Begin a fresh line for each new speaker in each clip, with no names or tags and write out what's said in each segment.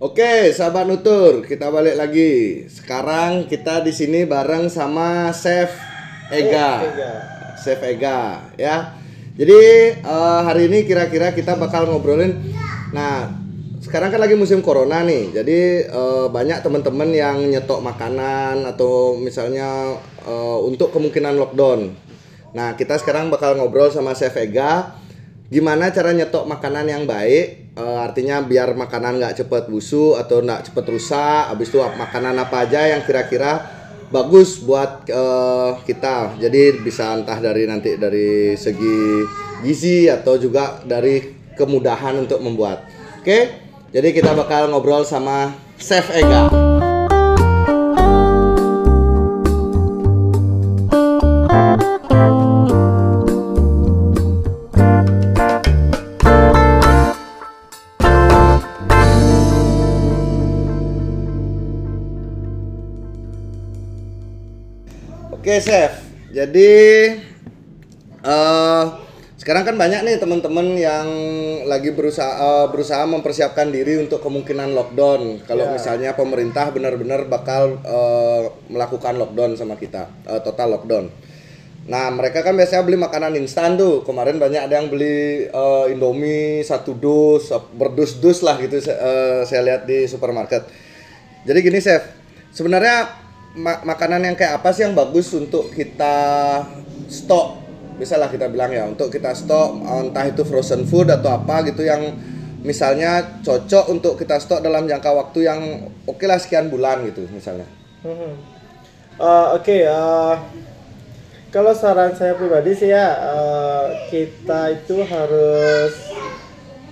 Oke, sahabat nutur, kita balik lagi. Sekarang kita di sini bareng sama Chef Ega. Chef Ega, ya. Jadi eh, hari ini kira-kira kita bakal ngobrolin. Nah, sekarang kan lagi musim corona nih. Jadi eh, banyak teman-teman yang nyetok makanan atau misalnya eh, untuk kemungkinan lockdown. Nah, kita sekarang bakal ngobrol sama Chef Ega gimana cara nyetok makanan yang baik? Eh, artinya biar makanan nggak cepet busuk atau nggak cepet rusak. Habis itu makanan apa aja yang kira-kira bagus buat eh, kita. Jadi bisa entah dari nanti dari segi gizi atau juga dari kemudahan untuk membuat. Oke? Jadi kita bakal ngobrol sama Chef Ega Jadi eh sekarang kan banyak nih teman-teman yang lagi berusaha eh, berusaha mempersiapkan diri untuk kemungkinan lockdown. Kalau
Ya.
misalnya pemerintah benar-benar bakal eh, melakukan lockdown sama kita, eh, total lockdown. Nah, mereka kan biasanya beli makanan instan tuh. Kemarin banyak ada yang beli eh, Indomie satu dus, berdus-dus lah gitu eh, saya lihat di supermarket. Jadi gini, Chef. Sebenarnya ma- makanan yang kayak apa sih yang bagus untuk kita stok? Lah kita bilang ya, untuk kita stok entah itu frozen food atau apa gitu yang misalnya cocok untuk kita stok dalam jangka waktu yang oke lah sekian bulan gitu misalnya.
Mhm. Eh, Oke, eh, kalau saran saya pribadi sih ya eh, kita itu harus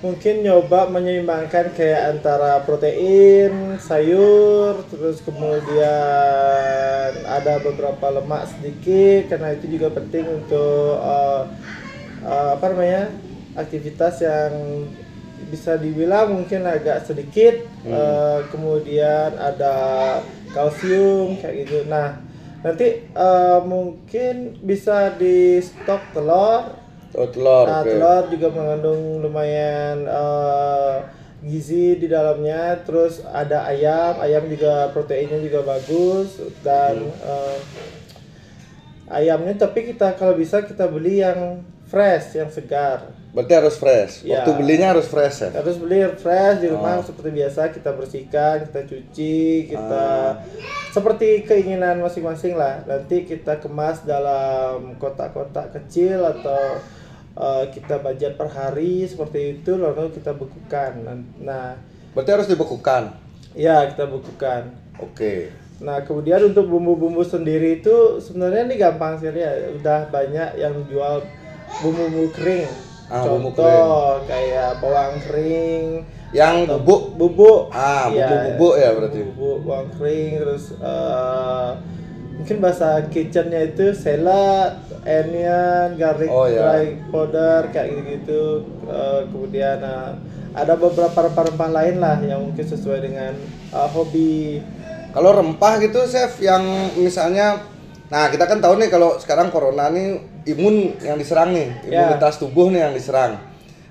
mungkin nyoba menyeimbangkan kayak antara protein, sayur, terus kemudian ada beberapa lemak sedikit karena itu juga penting untuk eh, eh, apa namanya aktivitas yang bisa dibilang mungkin agak sedikit eh, kemudian ada kalsium kayak gitu. Nah nanti eh, mungkin bisa di stok telur
Oh, telur.
Nah,
oke.
telur juga mengandung lumayan eh, gizi di dalamnya. Terus ada ayam, ayam juga proteinnya juga bagus dan eh, ayamnya tapi kita kalau bisa kita beli yang fresh, yang segar.
Berarti harus fresh.
Iya.
Waktu belinya harus fresh ya.
Harus beli fresh di rumah
Oh.
seperti biasa kita bersihkan, kita cuci, kita seperti keinginan masing-masing lah. Nanti kita kemas dalam kotak-kotak kecil atau eh, kita budget per hari seperti itu lalu kita bekukan. Nah,
Berarti harus dibekukan.
ya kita bekukan.
Oke.
Nah, kemudian untuk bumbu-bumbu sendiri itu sebenarnya ini gampang sekali ya. Udah banyak yang jual bumbu-bumbu kering.
Ah, bumbu
Contoh kayak bawang kering,
Yang bubuk.
bubuk.
Ah,
Iya,
bubuk-bubuk ya berarti.
Bubuk bawang kering terus eh, mungkin bahasa kitchennya itu salad, onion, garlic
Oh, iya.
dry powder kayak gitu-gitu. Eh, kemudian eh, ada beberapa rempah-rempah lain lah yang mungkin sesuai dengan eh, hobi
Kalau rempah gitu, chef, yang misalnya, nah kita kan tahu nih kalau sekarang corona nih imun yang diserang nih,
Ya.
imunitas tubuh nih yang diserang.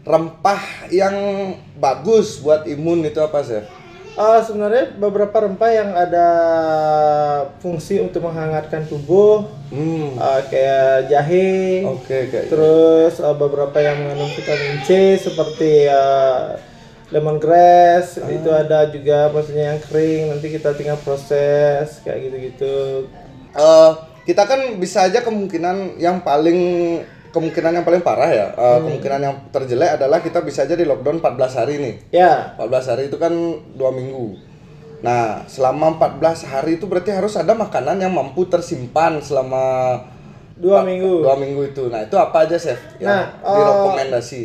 Rempah yang bagus buat imun itu apa chef?
Eh, sebenarnya beberapa rempah yang ada fungsi untuk menghangatkan tubuh
Hmm.
eh, kayak jahe,
Oke, kayak
terus eh, beberapa yang mengandung vitamin C seperti eh, lemongrass
Ah.
itu ada juga maksudnya yang kering nanti kita tinggal proses kayak gitu-gitu.
Eh, kita kan bisa aja kemungkinan yang paling kemungkinan yang paling parah ya, eh,
Hmm.
kemungkinan yang terjelek adalah kita bisa aja di lockdown 14 hari nih.
Ya,
14 hari itu kan dua minggu. Nah, selama 14 hari itu berarti harus ada makanan yang mampu tersimpan selama
dua minggu.
Dua minggu itu. Nah, itu apa aja, Chef? Yang
Nah, eh,
direkomendasi.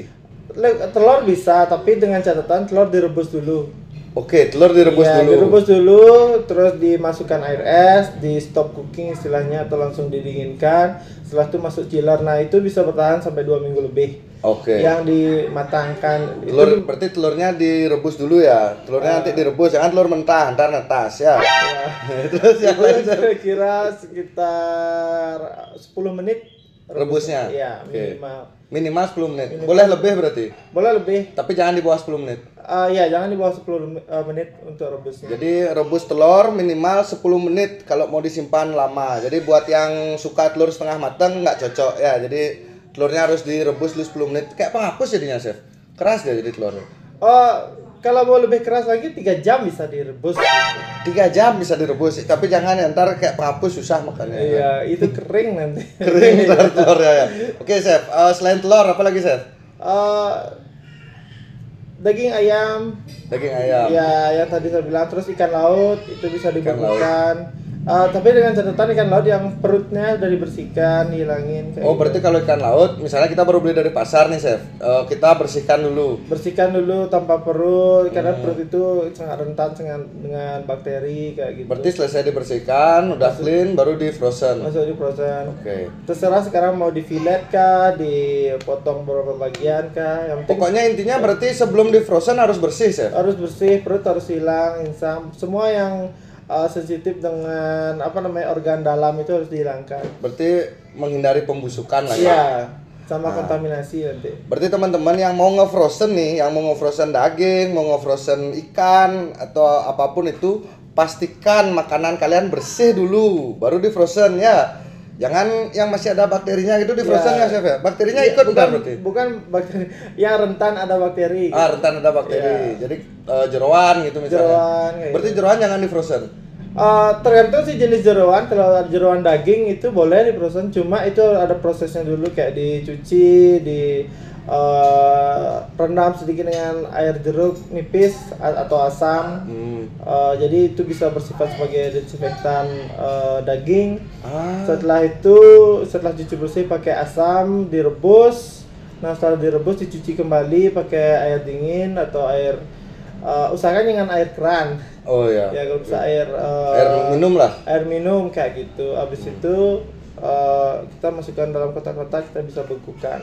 Le- Telur bisa tapi dengan catatan telur direbus dulu.
Oke, telur direbus
Iya,
dulu.
direbus dulu, terus dimasukkan air es, di stop cooking istilahnya atau langsung didinginkan. Setelah itu masuk chiller. Nah, itu bisa bertahan sampai dua minggu lebih.
Oke.
Yang dimatangkan
Telur
itu
berarti telurnya direbus dulu ya. Telurnya nanti direbus, jangan telur mentah, ntar netas ya.
ya,
Terus yang lain
itu kira-kira sekitar 10 menit
Rebusnya?
Iya,
Oke.
minimal.
Minimal 10 menit. Boleh lebih berarti.
Boleh lebih.
Tapi jangan di bawah 10 menit.
Ah ya, jangan di bawah 10 mi- eh, menit untuk rebusnya.
Jadi rebus telur minimal 10 menit kalau mau disimpan lama. Jadi buat yang suka telur setengah matang nggak cocok ya. Jadi telurnya harus direbus dulu 10 menit. Kayak penghapus jadinya, Chef. Keras dia jadi telurnya.
Oh, kalau mau lebih keras lagi 3 jam bisa direbus.
3 jam bisa direbus, tapi jangan ya ntar kayak penghapus susah makannya.
Iya, itu kering nanti.
Kering ntar telurnya ya. Oke, Chef. Eh, selain telur apa lagi, Chef?
Eh, daging ayam,
Daging ayam.
ya yang tadi saya bilang terus ikan laut itu bisa dibekukan. Eh, tapi dengan catatan ikan laut yang perutnya udah dibersihkan, dihilangin. kayak
Oh,
gitu.
berarti kalau ikan laut, misalnya kita baru beli dari pasar nih, Chef. Eh, kita bersihkan dulu.
bersihkan dulu tanpa perut karena
Hmm.
perut itu sangat rentan dengan dengan bakteri kayak gitu.
Berarti selesai dibersihkan, udah clean, baru di frozen.
masuk di frozen.
Oke.
Terserah sekarang mau di fillet kah, dipotong beberapa bagian kah, yang penting
Pokoknya intinya berarti sebelum di frozen harus bersih, Chef.
harus bersih, perut harus hilang, insang, semua yang uh, sensitif dengan apa namanya organ dalam itu harus dihilangkan.
Berarti menghindari pembusukan lah ya.
Iya, sama kontaminasi nanti.
Berarti teman-teman yang mau nge-frozen nih, yang mau nge-frozen daging, mau nge-frozen ikan atau apa pun itu, pastikan makanan kalian bersih dulu, baru di frozen ya. Jangan yang masih ada bakterinya gitu di frozen ya,
Ya.
Chef ya. Bakterinya
Iya,
ikut
bukan,
berarti.
bukan bakteri, yang rentan ada bakteri.
Ah, rentan ada bakteri. Jadi eh, jeroan gitu misalnya.
Jeroan,
Berarti
gitu.
jeroan jangan di frozen.
Uh, tergantung sih jenis jeroan kalau jeroan daging itu boleh di frozen cuma itu ada prosesnya dulu kayak dicuci di uh, rendam sedikit dengan air jeruk nipis atau asam.
Hmm.
Uh, jadi itu bisa bersifat sebagai desinfektan uh, daging.
Ah.
setelah itu setelah cuci bersih pakai asam direbus. Nah setelah direbus dicuci kembali pakai air dingin atau air uh, usahakan dengan air keran
Oh ya.
ya kalau bisa air uh,
Air minum lah.
air minum kayak gitu habis itu uh, kita masukkan dalam kotak-kotak kita bisa bekukan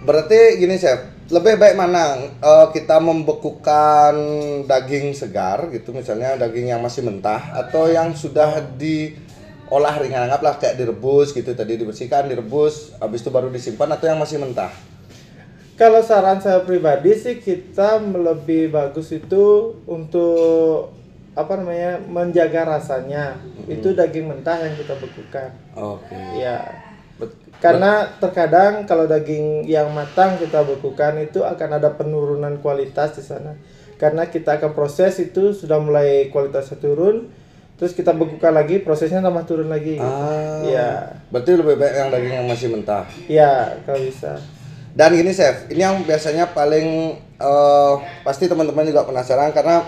Berarti gini chef, lebih baik mana eh, kita membekukan daging segar gitu, misalnya daging yang masih mentah atau yang sudah diolah ringan, anggaplah kayak direbus gitu, tadi dibersihkan, direbus, habis itu baru disimpan atau yang masih mentah.
Kalau saran saya pribadi sih kita lebih bagus itu untuk apa namanya menjaga rasanya. Itu daging mentah yang kita bekukan
Oke.
ya
Bet-
karena terkadang kalau daging yang matang kita bekukan itu akan ada penurunan kualitas di sana. Karena kita akan proses itu sudah mulai kualitasnya turun terus kita bekukan lagi prosesnya tambah turun lagi.
Ah.
ya
Berarti lebih baik yang daging yang masih mentah.
ya kalau bisa
Dan gini chef, ini yang biasanya paling eh, pasti teman-teman juga penasaran karena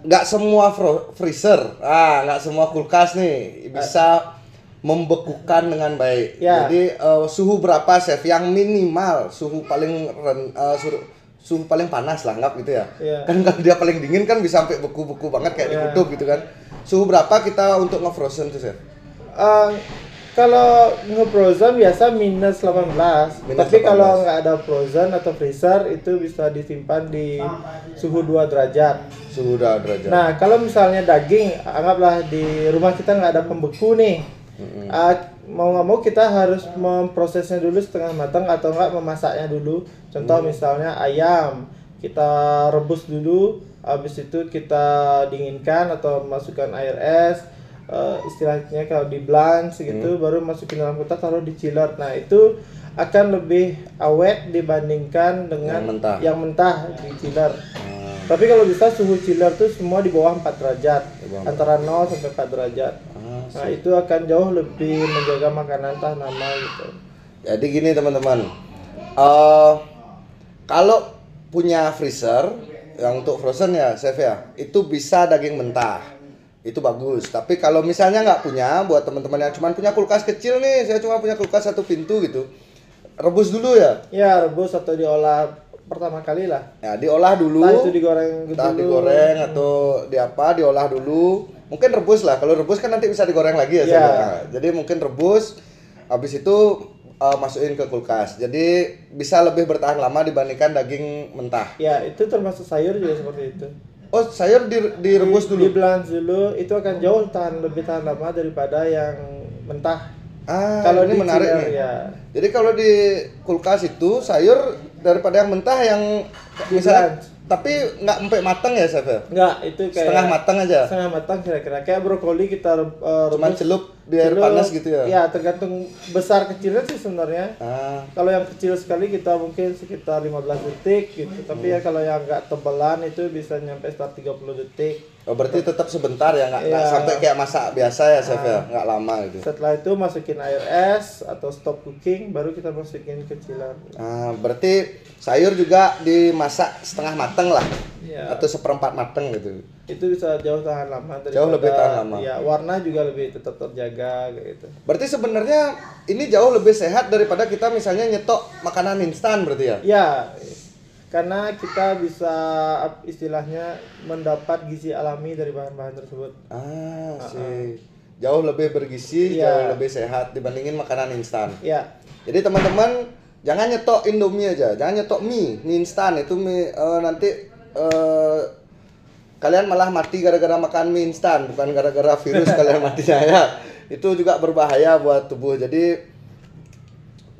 nggak semua freezer, ah nggak semua kulkas nih bisa membekukan dengan baik.
Ya.
Jadi eh, suhu berapa chef yang minimal suhu paling ren, eh, suhu, suhu paling panas lah anggap gitu ya.
Ya.
Kan kalau dia paling dingin kan bisa sampai beku-beku banget kayak
Ya.
dikutuk gitu kan. Suhu berapa kita untuk nge-frozen tuh chef?
Eh, kalau nge-frozen biasa minus 18
Minus
tapi
18.
kalau nggak ada frozen atau freezer itu bisa disimpan di suhu 2 derajat
Suhu udah derajat.
Nah, kalau misalnya daging, anggaplah di rumah kita nggak ada pembeku nih. Ah, mau nggak mau kita harus memprosesnya dulu setengah matang atau enggak memasaknya dulu. Contoh misalnya ayam, kita rebus dulu, habis itu kita dinginkan atau masukkan air es. Eh, istilahnya kalau di blanch gitu baru masukin dalam kotak taruh di chiller. Nah, itu akan lebih awet dibandingkan dengan
Yang mentah.
yang mentah di chiller.
Ah,
Tapi kalau bisa suhu chiller tuh semua di bawah 4 derajat.
Bawah
Antara 0 sampai 4 derajat.
ah,
Nah, itu akan jauh lebih menjaga makanan tahan lama gitu.
Jadi gini teman-teman, Eh kalau punya freezer yang untuk frozen ya, chef ya, itu bisa daging mentah, itu bagus. Tapi kalau misalnya nggak punya, buat teman-teman yang cuma punya kulkas kecil nih, saya cuma punya kulkas satu pintu gitu, rebus dulu ya.
Ya, rebus atau diolah pertama kali lah.
Ya diolah dulu,
Entah itu digoreng
entah
dulu.
digoreng atau di apa, diolah dulu. Mungkin rebus lah. Kalau rebus kan nanti bisa digoreng lagi ya.
Ya.
Nah, jadi mungkin rebus, habis itu uh, masukin ke kulkas. Jadi bisa lebih bertahan lama dibandingkan daging mentah.
Ya, itu termasuk sayur juga seperti itu.
Oh sayur di- direbus
Di
dulu.
blanch dulu itu akan jauh tahan lebih tahan lama daripada yang mentah.
Ah,
kalau
ini menarik nih.
ya
Jadi kalau di kulkas itu sayur daripada yang mentah yang misalnya tapi nggak sampai matang ya chef
enggak itu kayak
Setengah matang aja.
setengah matang kira-kira kayak brokoli kita uh,
Cuman
rebus,
celup di air
celup.
panas gitu ya?
ya tergantung besar kecilnya sih sebenarnya
Ah,
kalau yang kecil sekali kita mungkin sekitar 15 detik gitu tapi ya kalau yang agak tebalan itu bisa nyampe sekitar 30 detik
oh, berarti tetap sebentar ya nggak
Iya.
sampai kayak masak biasa ya chef ya? Nggak lama gitu.
setelah itu masukin air es atau stop cooking baru kita masukin ke chiller
Ah, berarti sayur juga dimasak setengah matang lah
ya
atau seperempat matang gitu.
itu bisa jauh tahan lama daripada,
Jauh lebih tahan lama.
ya warna juga lebih tetap terjaga gitu
Berarti sebenarnya ini jauh lebih sehat daripada kita misalnya nyetok makanan instan berarti ya?
ya karena kita bisa istilahnya mendapat gizi alami dari bahan-bahan tersebut
Ah, sih. Jauh lebih bergizi,
Iya.
jauh lebih sehat dibandingin makanan instan.
ya
Jadi teman-teman jangan nyetok Indomie aja, jangan nyetok mie, mie instan itu mie eh, nanti eh, kalian malah mati gara-gara makan mie instan, bukan gara-gara virus kalian matinya ya. Itu juga berbahaya buat tubuh. Jadi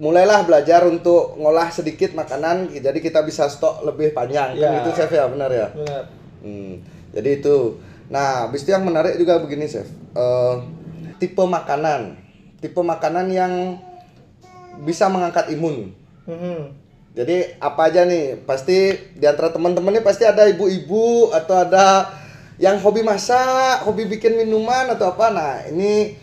mulailah belajar untuk ngolah sedikit makanan, jadi kita bisa stok lebih panjang. Kan
Iya.
itu chef ya, benar ya?
benar
Hmm, jadi itu. Nah, habis itu yang menarik juga begini, chef. Eh, tipe makanan, tipe makanan yang bisa mengangkat imun.
Mhm.
Jadi apa aja nih? Pasti di antara teman-teman ini pasti ada ibu-ibu atau ada yang hobi masak, hobi bikin minuman atau apa. Nah, ini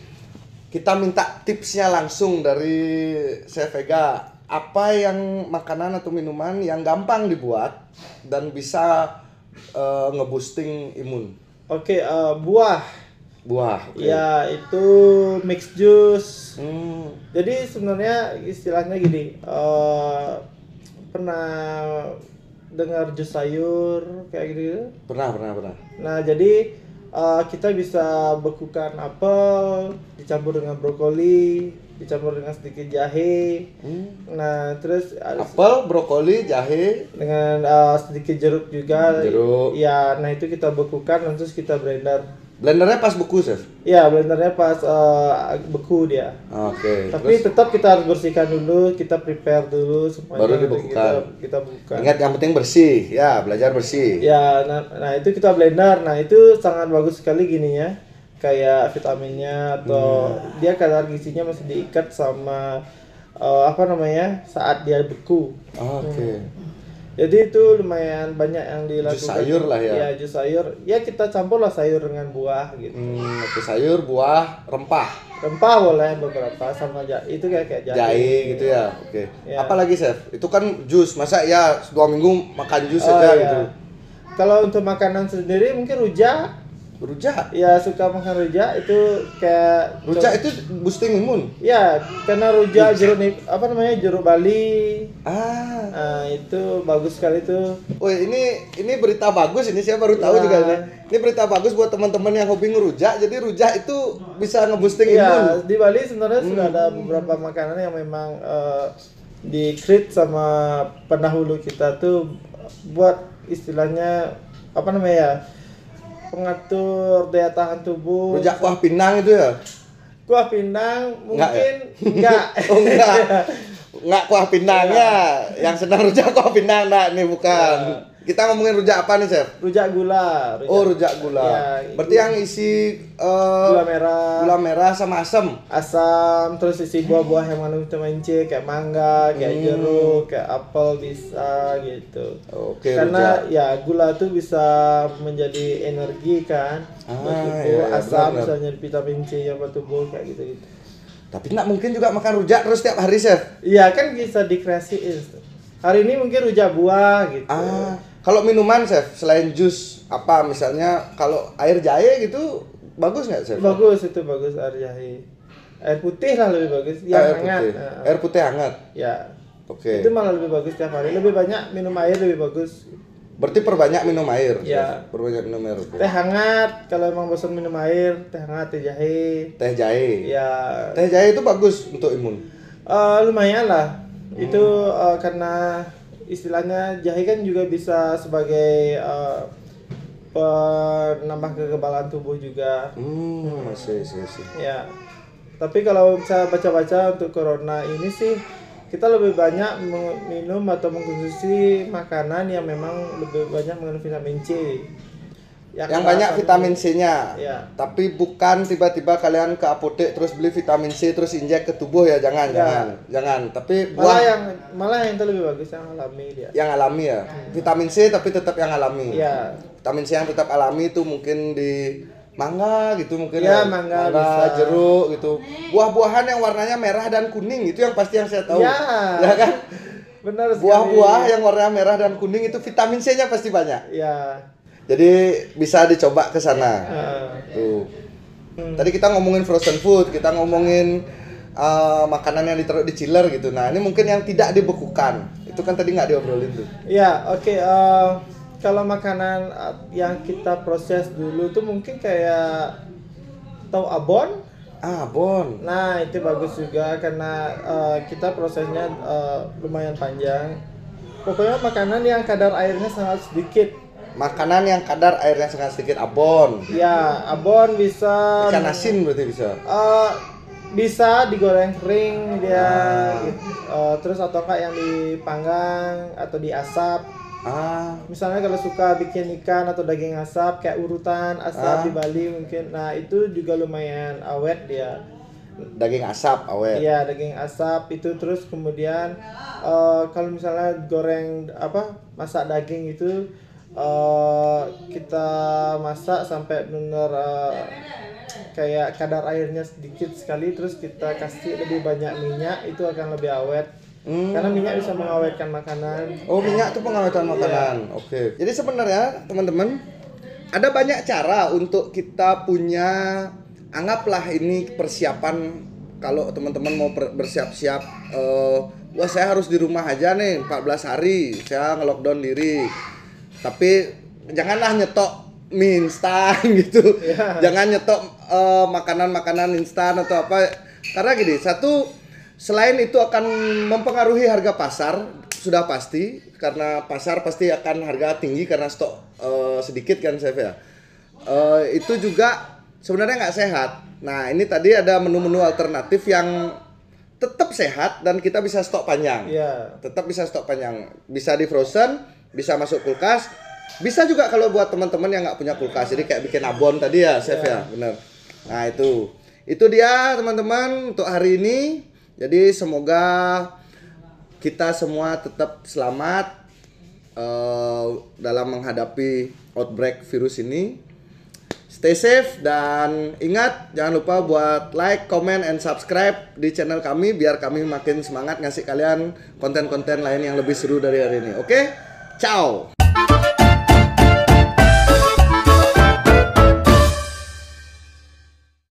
kita minta tipsnya langsung dari Chef Vega. Apa yang makanan atau minuman yang gampang dibuat dan bisa eh, ngeboosting imun?
oke eh, buah
Buah. oke.
ya itu mix juice
Hmm,
Jadi sebenarnya istilahnya gini, eh pernah dengar jus sayur kayak gitu?
pernah, pernah, pernah.
Nah jadi eh, kita bisa bekukan apel, dicampur dengan brokoli, dicampur dengan sedikit jahe.
Hmm.
Nah terus
Apel, brokoli, jahe,
dengan eh, sedikit jeruk juga.
Jeruk.
Ya, nah itu kita bekukan, terus kita blender.
Blendernya pas beku, Chef.
Ya blendernya pas eh, beku dia.
Oke.
Tapi
terus
tetap kita harus bersihkan dulu, kita prepare dulu semuanya.
Baru dibekukan.
Kita, kita buka.
ingat yang penting bersih. Ya, belajar bersih.
Ya, nah, nah itu kita blender. Nah itu sangat bagus sekali gininya, kayak vitaminnya atau
Hmm.
dia kadar gizinya masih diikat sama eh, apa namanya saat dia beku.
Oke.
Jadi itu lumayan banyak yang dilakukan.
Jus sayur lah ya.
Iya jus sayur. Ya kita campur lah sayur dengan buah gitu.
Hmm, sayur, buah, rempah,
Rempah boleh beberapa sama ja itu kayak kayak jahe.
jahe gitu ya. Oke.
Ya.
Apalagi, Chef? Itu kan jus. Masa ya dua minggu makan jus
Oh,
aja
iya.
gitu.
Kalau untuk makanan sendiri mungkin rujak.
Rujak.
Ya suka makan rujak itu kayak
Rujak itu boosting imun.
Ya, karena rujak jeruk nip, apa namanya jeruk Bali.
Ah.
Nah, itu bagus sekali tuh.
Woi, ini ini berita bagus ini saya baru tahu
Ya.
juga ini. Ini berita bagus buat teman-teman yang hobi ngerujak. Jadi rujak itu bisa ngeboosting imun.
Ya, di Bali sebenarnya sudah ada beberapa makanan yang memang eh, di create sama pendahulu kita tuh buat istilahnya apa namanya ya? Pengatur daya tahan tubuh.
Rujak kuah pinang itu ya?
Kuah
Enggak ya?
mungkin enggak.
Oh enggak. Enggak kuah pinangnya. Yang senang rujak kuah pinang nah ini bukan. Kita ngomongin rujak apa nih, Chef?
rujak gula.
Oh, rujak gula.
Ya,
Berarti yang isi eh,
gula merah.
gula merah sama asam.
asam terus isi buah-buah yang mengandung vitamin C kayak mangga kayak
Hmm.
jeruk kayak apel bisa gitu
Oke,
karena
rujak.
ya gula tuh bisa menjadi energi kan buat
Ah,
tubuh
iya, iya,
asam
benar,
bisa jadi vitamin C yang buat tubuh kayak gitu gitu
Tapi enggak mungkin juga makan rujak terus tiap hari, Chef.
iya kan bisa dikreasiin hari ini mungkin rujak buah gitu
Ah, kalau minuman, Chef, selain jus apa misalnya kalau air jahe gitu bagus nggak, Chef?
bagus itu bagus air jahe air putih lah lebih bagus yang
air
hangat
putih.
Nah,
Air putih hangat.
ya
Oke.
itu malah lebih bagus tiap hari lebih banyak minum air lebih bagus
Berarti perbanyak minum air. Chef. Perbanyak minum air. oke.
teh hangat kalau emang bosan minum air teh hangat teh jahe
Teh jahe.
ya
Teh jahe itu bagus untuk imun.
eh, lumayan lah
Hmm.
itu eh, karena istilahnya jahe kan juga bisa sebagai eh, penambah kekebalan tubuh juga
Hmm, sih, sih, sih.
ya Tapi kalau saya baca-baca untuk corona ini sih kita lebih banyak minum atau mengkonsumsi makanan yang memang lebih banyak mengandung vitamin C.
Yang, yang banyak vitamin C-nya.
Ya.
Tapi bukan tiba-tiba kalian ke apotek terus beli vitamin C terus injek ke tubuh ya, jangan, ya. jangan. Jangan. Tapi
buah malah yang malah yang itu lebih bagus yang alami dia.
Yang alami ya. Hmm. Vitamin C tapi tetap yang alami.
Ya.
Vitamin C yang tetap alami itu mungkin di mangga gitu mungkin
ya, ya. mangga, mangga bisa.
jeruk gitu buah-buahan yang warnanya merah dan kuning itu yang pasti yang saya tahu
ya,
ya kan
benar
buah-buah yang warnanya merah dan kuning itu vitamin C nya pasti banyak
ya
jadi bisa dicoba ke sana.
Uh.
tuh. Hmm. tadi kita ngomongin frozen food kita ngomongin uh, makanan yang ditaruh di chiller gitu. Nah ini mungkin yang tidak dibekukan. Itu kan tadi nggak diobrolin tuh.
Ya oke okay, uh kalau makanan uh, yang kita proses dulu tuh mungkin kayak tahu abon.
Ah abon.
Nah itu bagus juga karena uh, kita prosesnya uh, lumayan panjang. Pokoknya makanan yang kadar airnya sangat sedikit
makanan yang kadar airnya sangat sedikit abon
ya abon bisa
ikan asin berarti bisa
uh, bisa digoreng kering dia ah. uh, terus atau yang dipanggang atau diasap
Ah.
Misalnya kalau suka bikin ikan atau daging asap kayak urutan asap ah. di Bali mungkin. Nah, itu juga lumayan awet dia.
Daging asap awet.
Iya, daging asap itu terus kemudian uh, kalau misalnya goreng apa? masak daging itu uh, kita masak sampai benar uh, kayak kadar airnya sedikit sekali terus kita kasih lebih banyak minyak itu akan lebih awet Hmm. Karena minyak bisa mengawetkan makanan.
Oh, minyak itu pengawetkan makanan. Yeah. Oke. Okay. Jadi sebenarnya teman-teman ada banyak cara untuk kita punya anggaplah ini persiapan kalau teman-teman mau bersiap-siap uh, wah saya harus di rumah aja nih 14 hari saya ngelockdown diri tapi janganlah nyetok mie instan gitu yeah. jangan nyetok uh, makanan-makanan instan atau apa karena gini satu Selain itu akan mempengaruhi harga pasar sudah pasti karena pasar pasti akan harga tinggi karena stok uh, sedikit kan Chef ya. Uh, itu juga sebenarnya nggak sehat. Nah ini tadi ada menu-menu alternatif yang tetap sehat dan kita bisa stok panjang.
Yeah.
Tetap bisa stok panjang. Bisa di frozen, bisa masuk kulkas. Bisa juga kalau buat teman-teman yang nggak punya kulkas. Jadi kayak bikin abon tadi ya, chef yeah. ya, benar. Nah itu, itu dia teman-teman untuk hari ini. Jadi semoga kita semua tetap selamat uh, dalam menghadapi outbreak virus ini. Stay safe dan ingat jangan lupa buat like, comment, and subscribe di channel kami biar kami makin semangat ngasih kalian konten-konten lain yang lebih seru dari hari ini. Oke? Okay? Ciao.